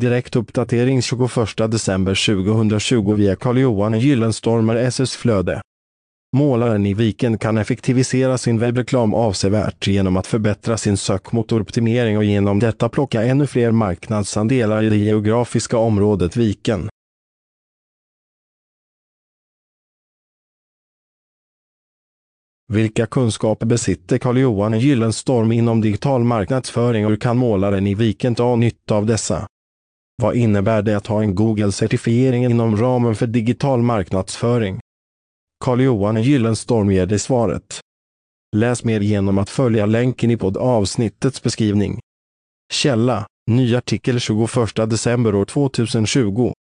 Direktuppdatering 21 december 2020 via Carl-Johan Gyllenstormer SS Flöde. Målaren i Viken kan effektivisera sin webbreklam avsevärt genom att förbättra sin sökmotoroptimering och genom detta plocka ännu fler marknadsandelar i det geografiska området Viken. Vilka kunskaper besitter Carl-Johan Gyllenstorm inom digital marknadsföring och hur kan målaren i Viken ta nytta av dessa? Vad innebär det att ha en Google-certifiering inom ramen för digital marknadsföring? Carl-Johan Gyllenstorm ger dig svaret. Läs mer genom att följa länken i poddavsnittets beskrivning. Källa, ny artikel 21 december år 2020.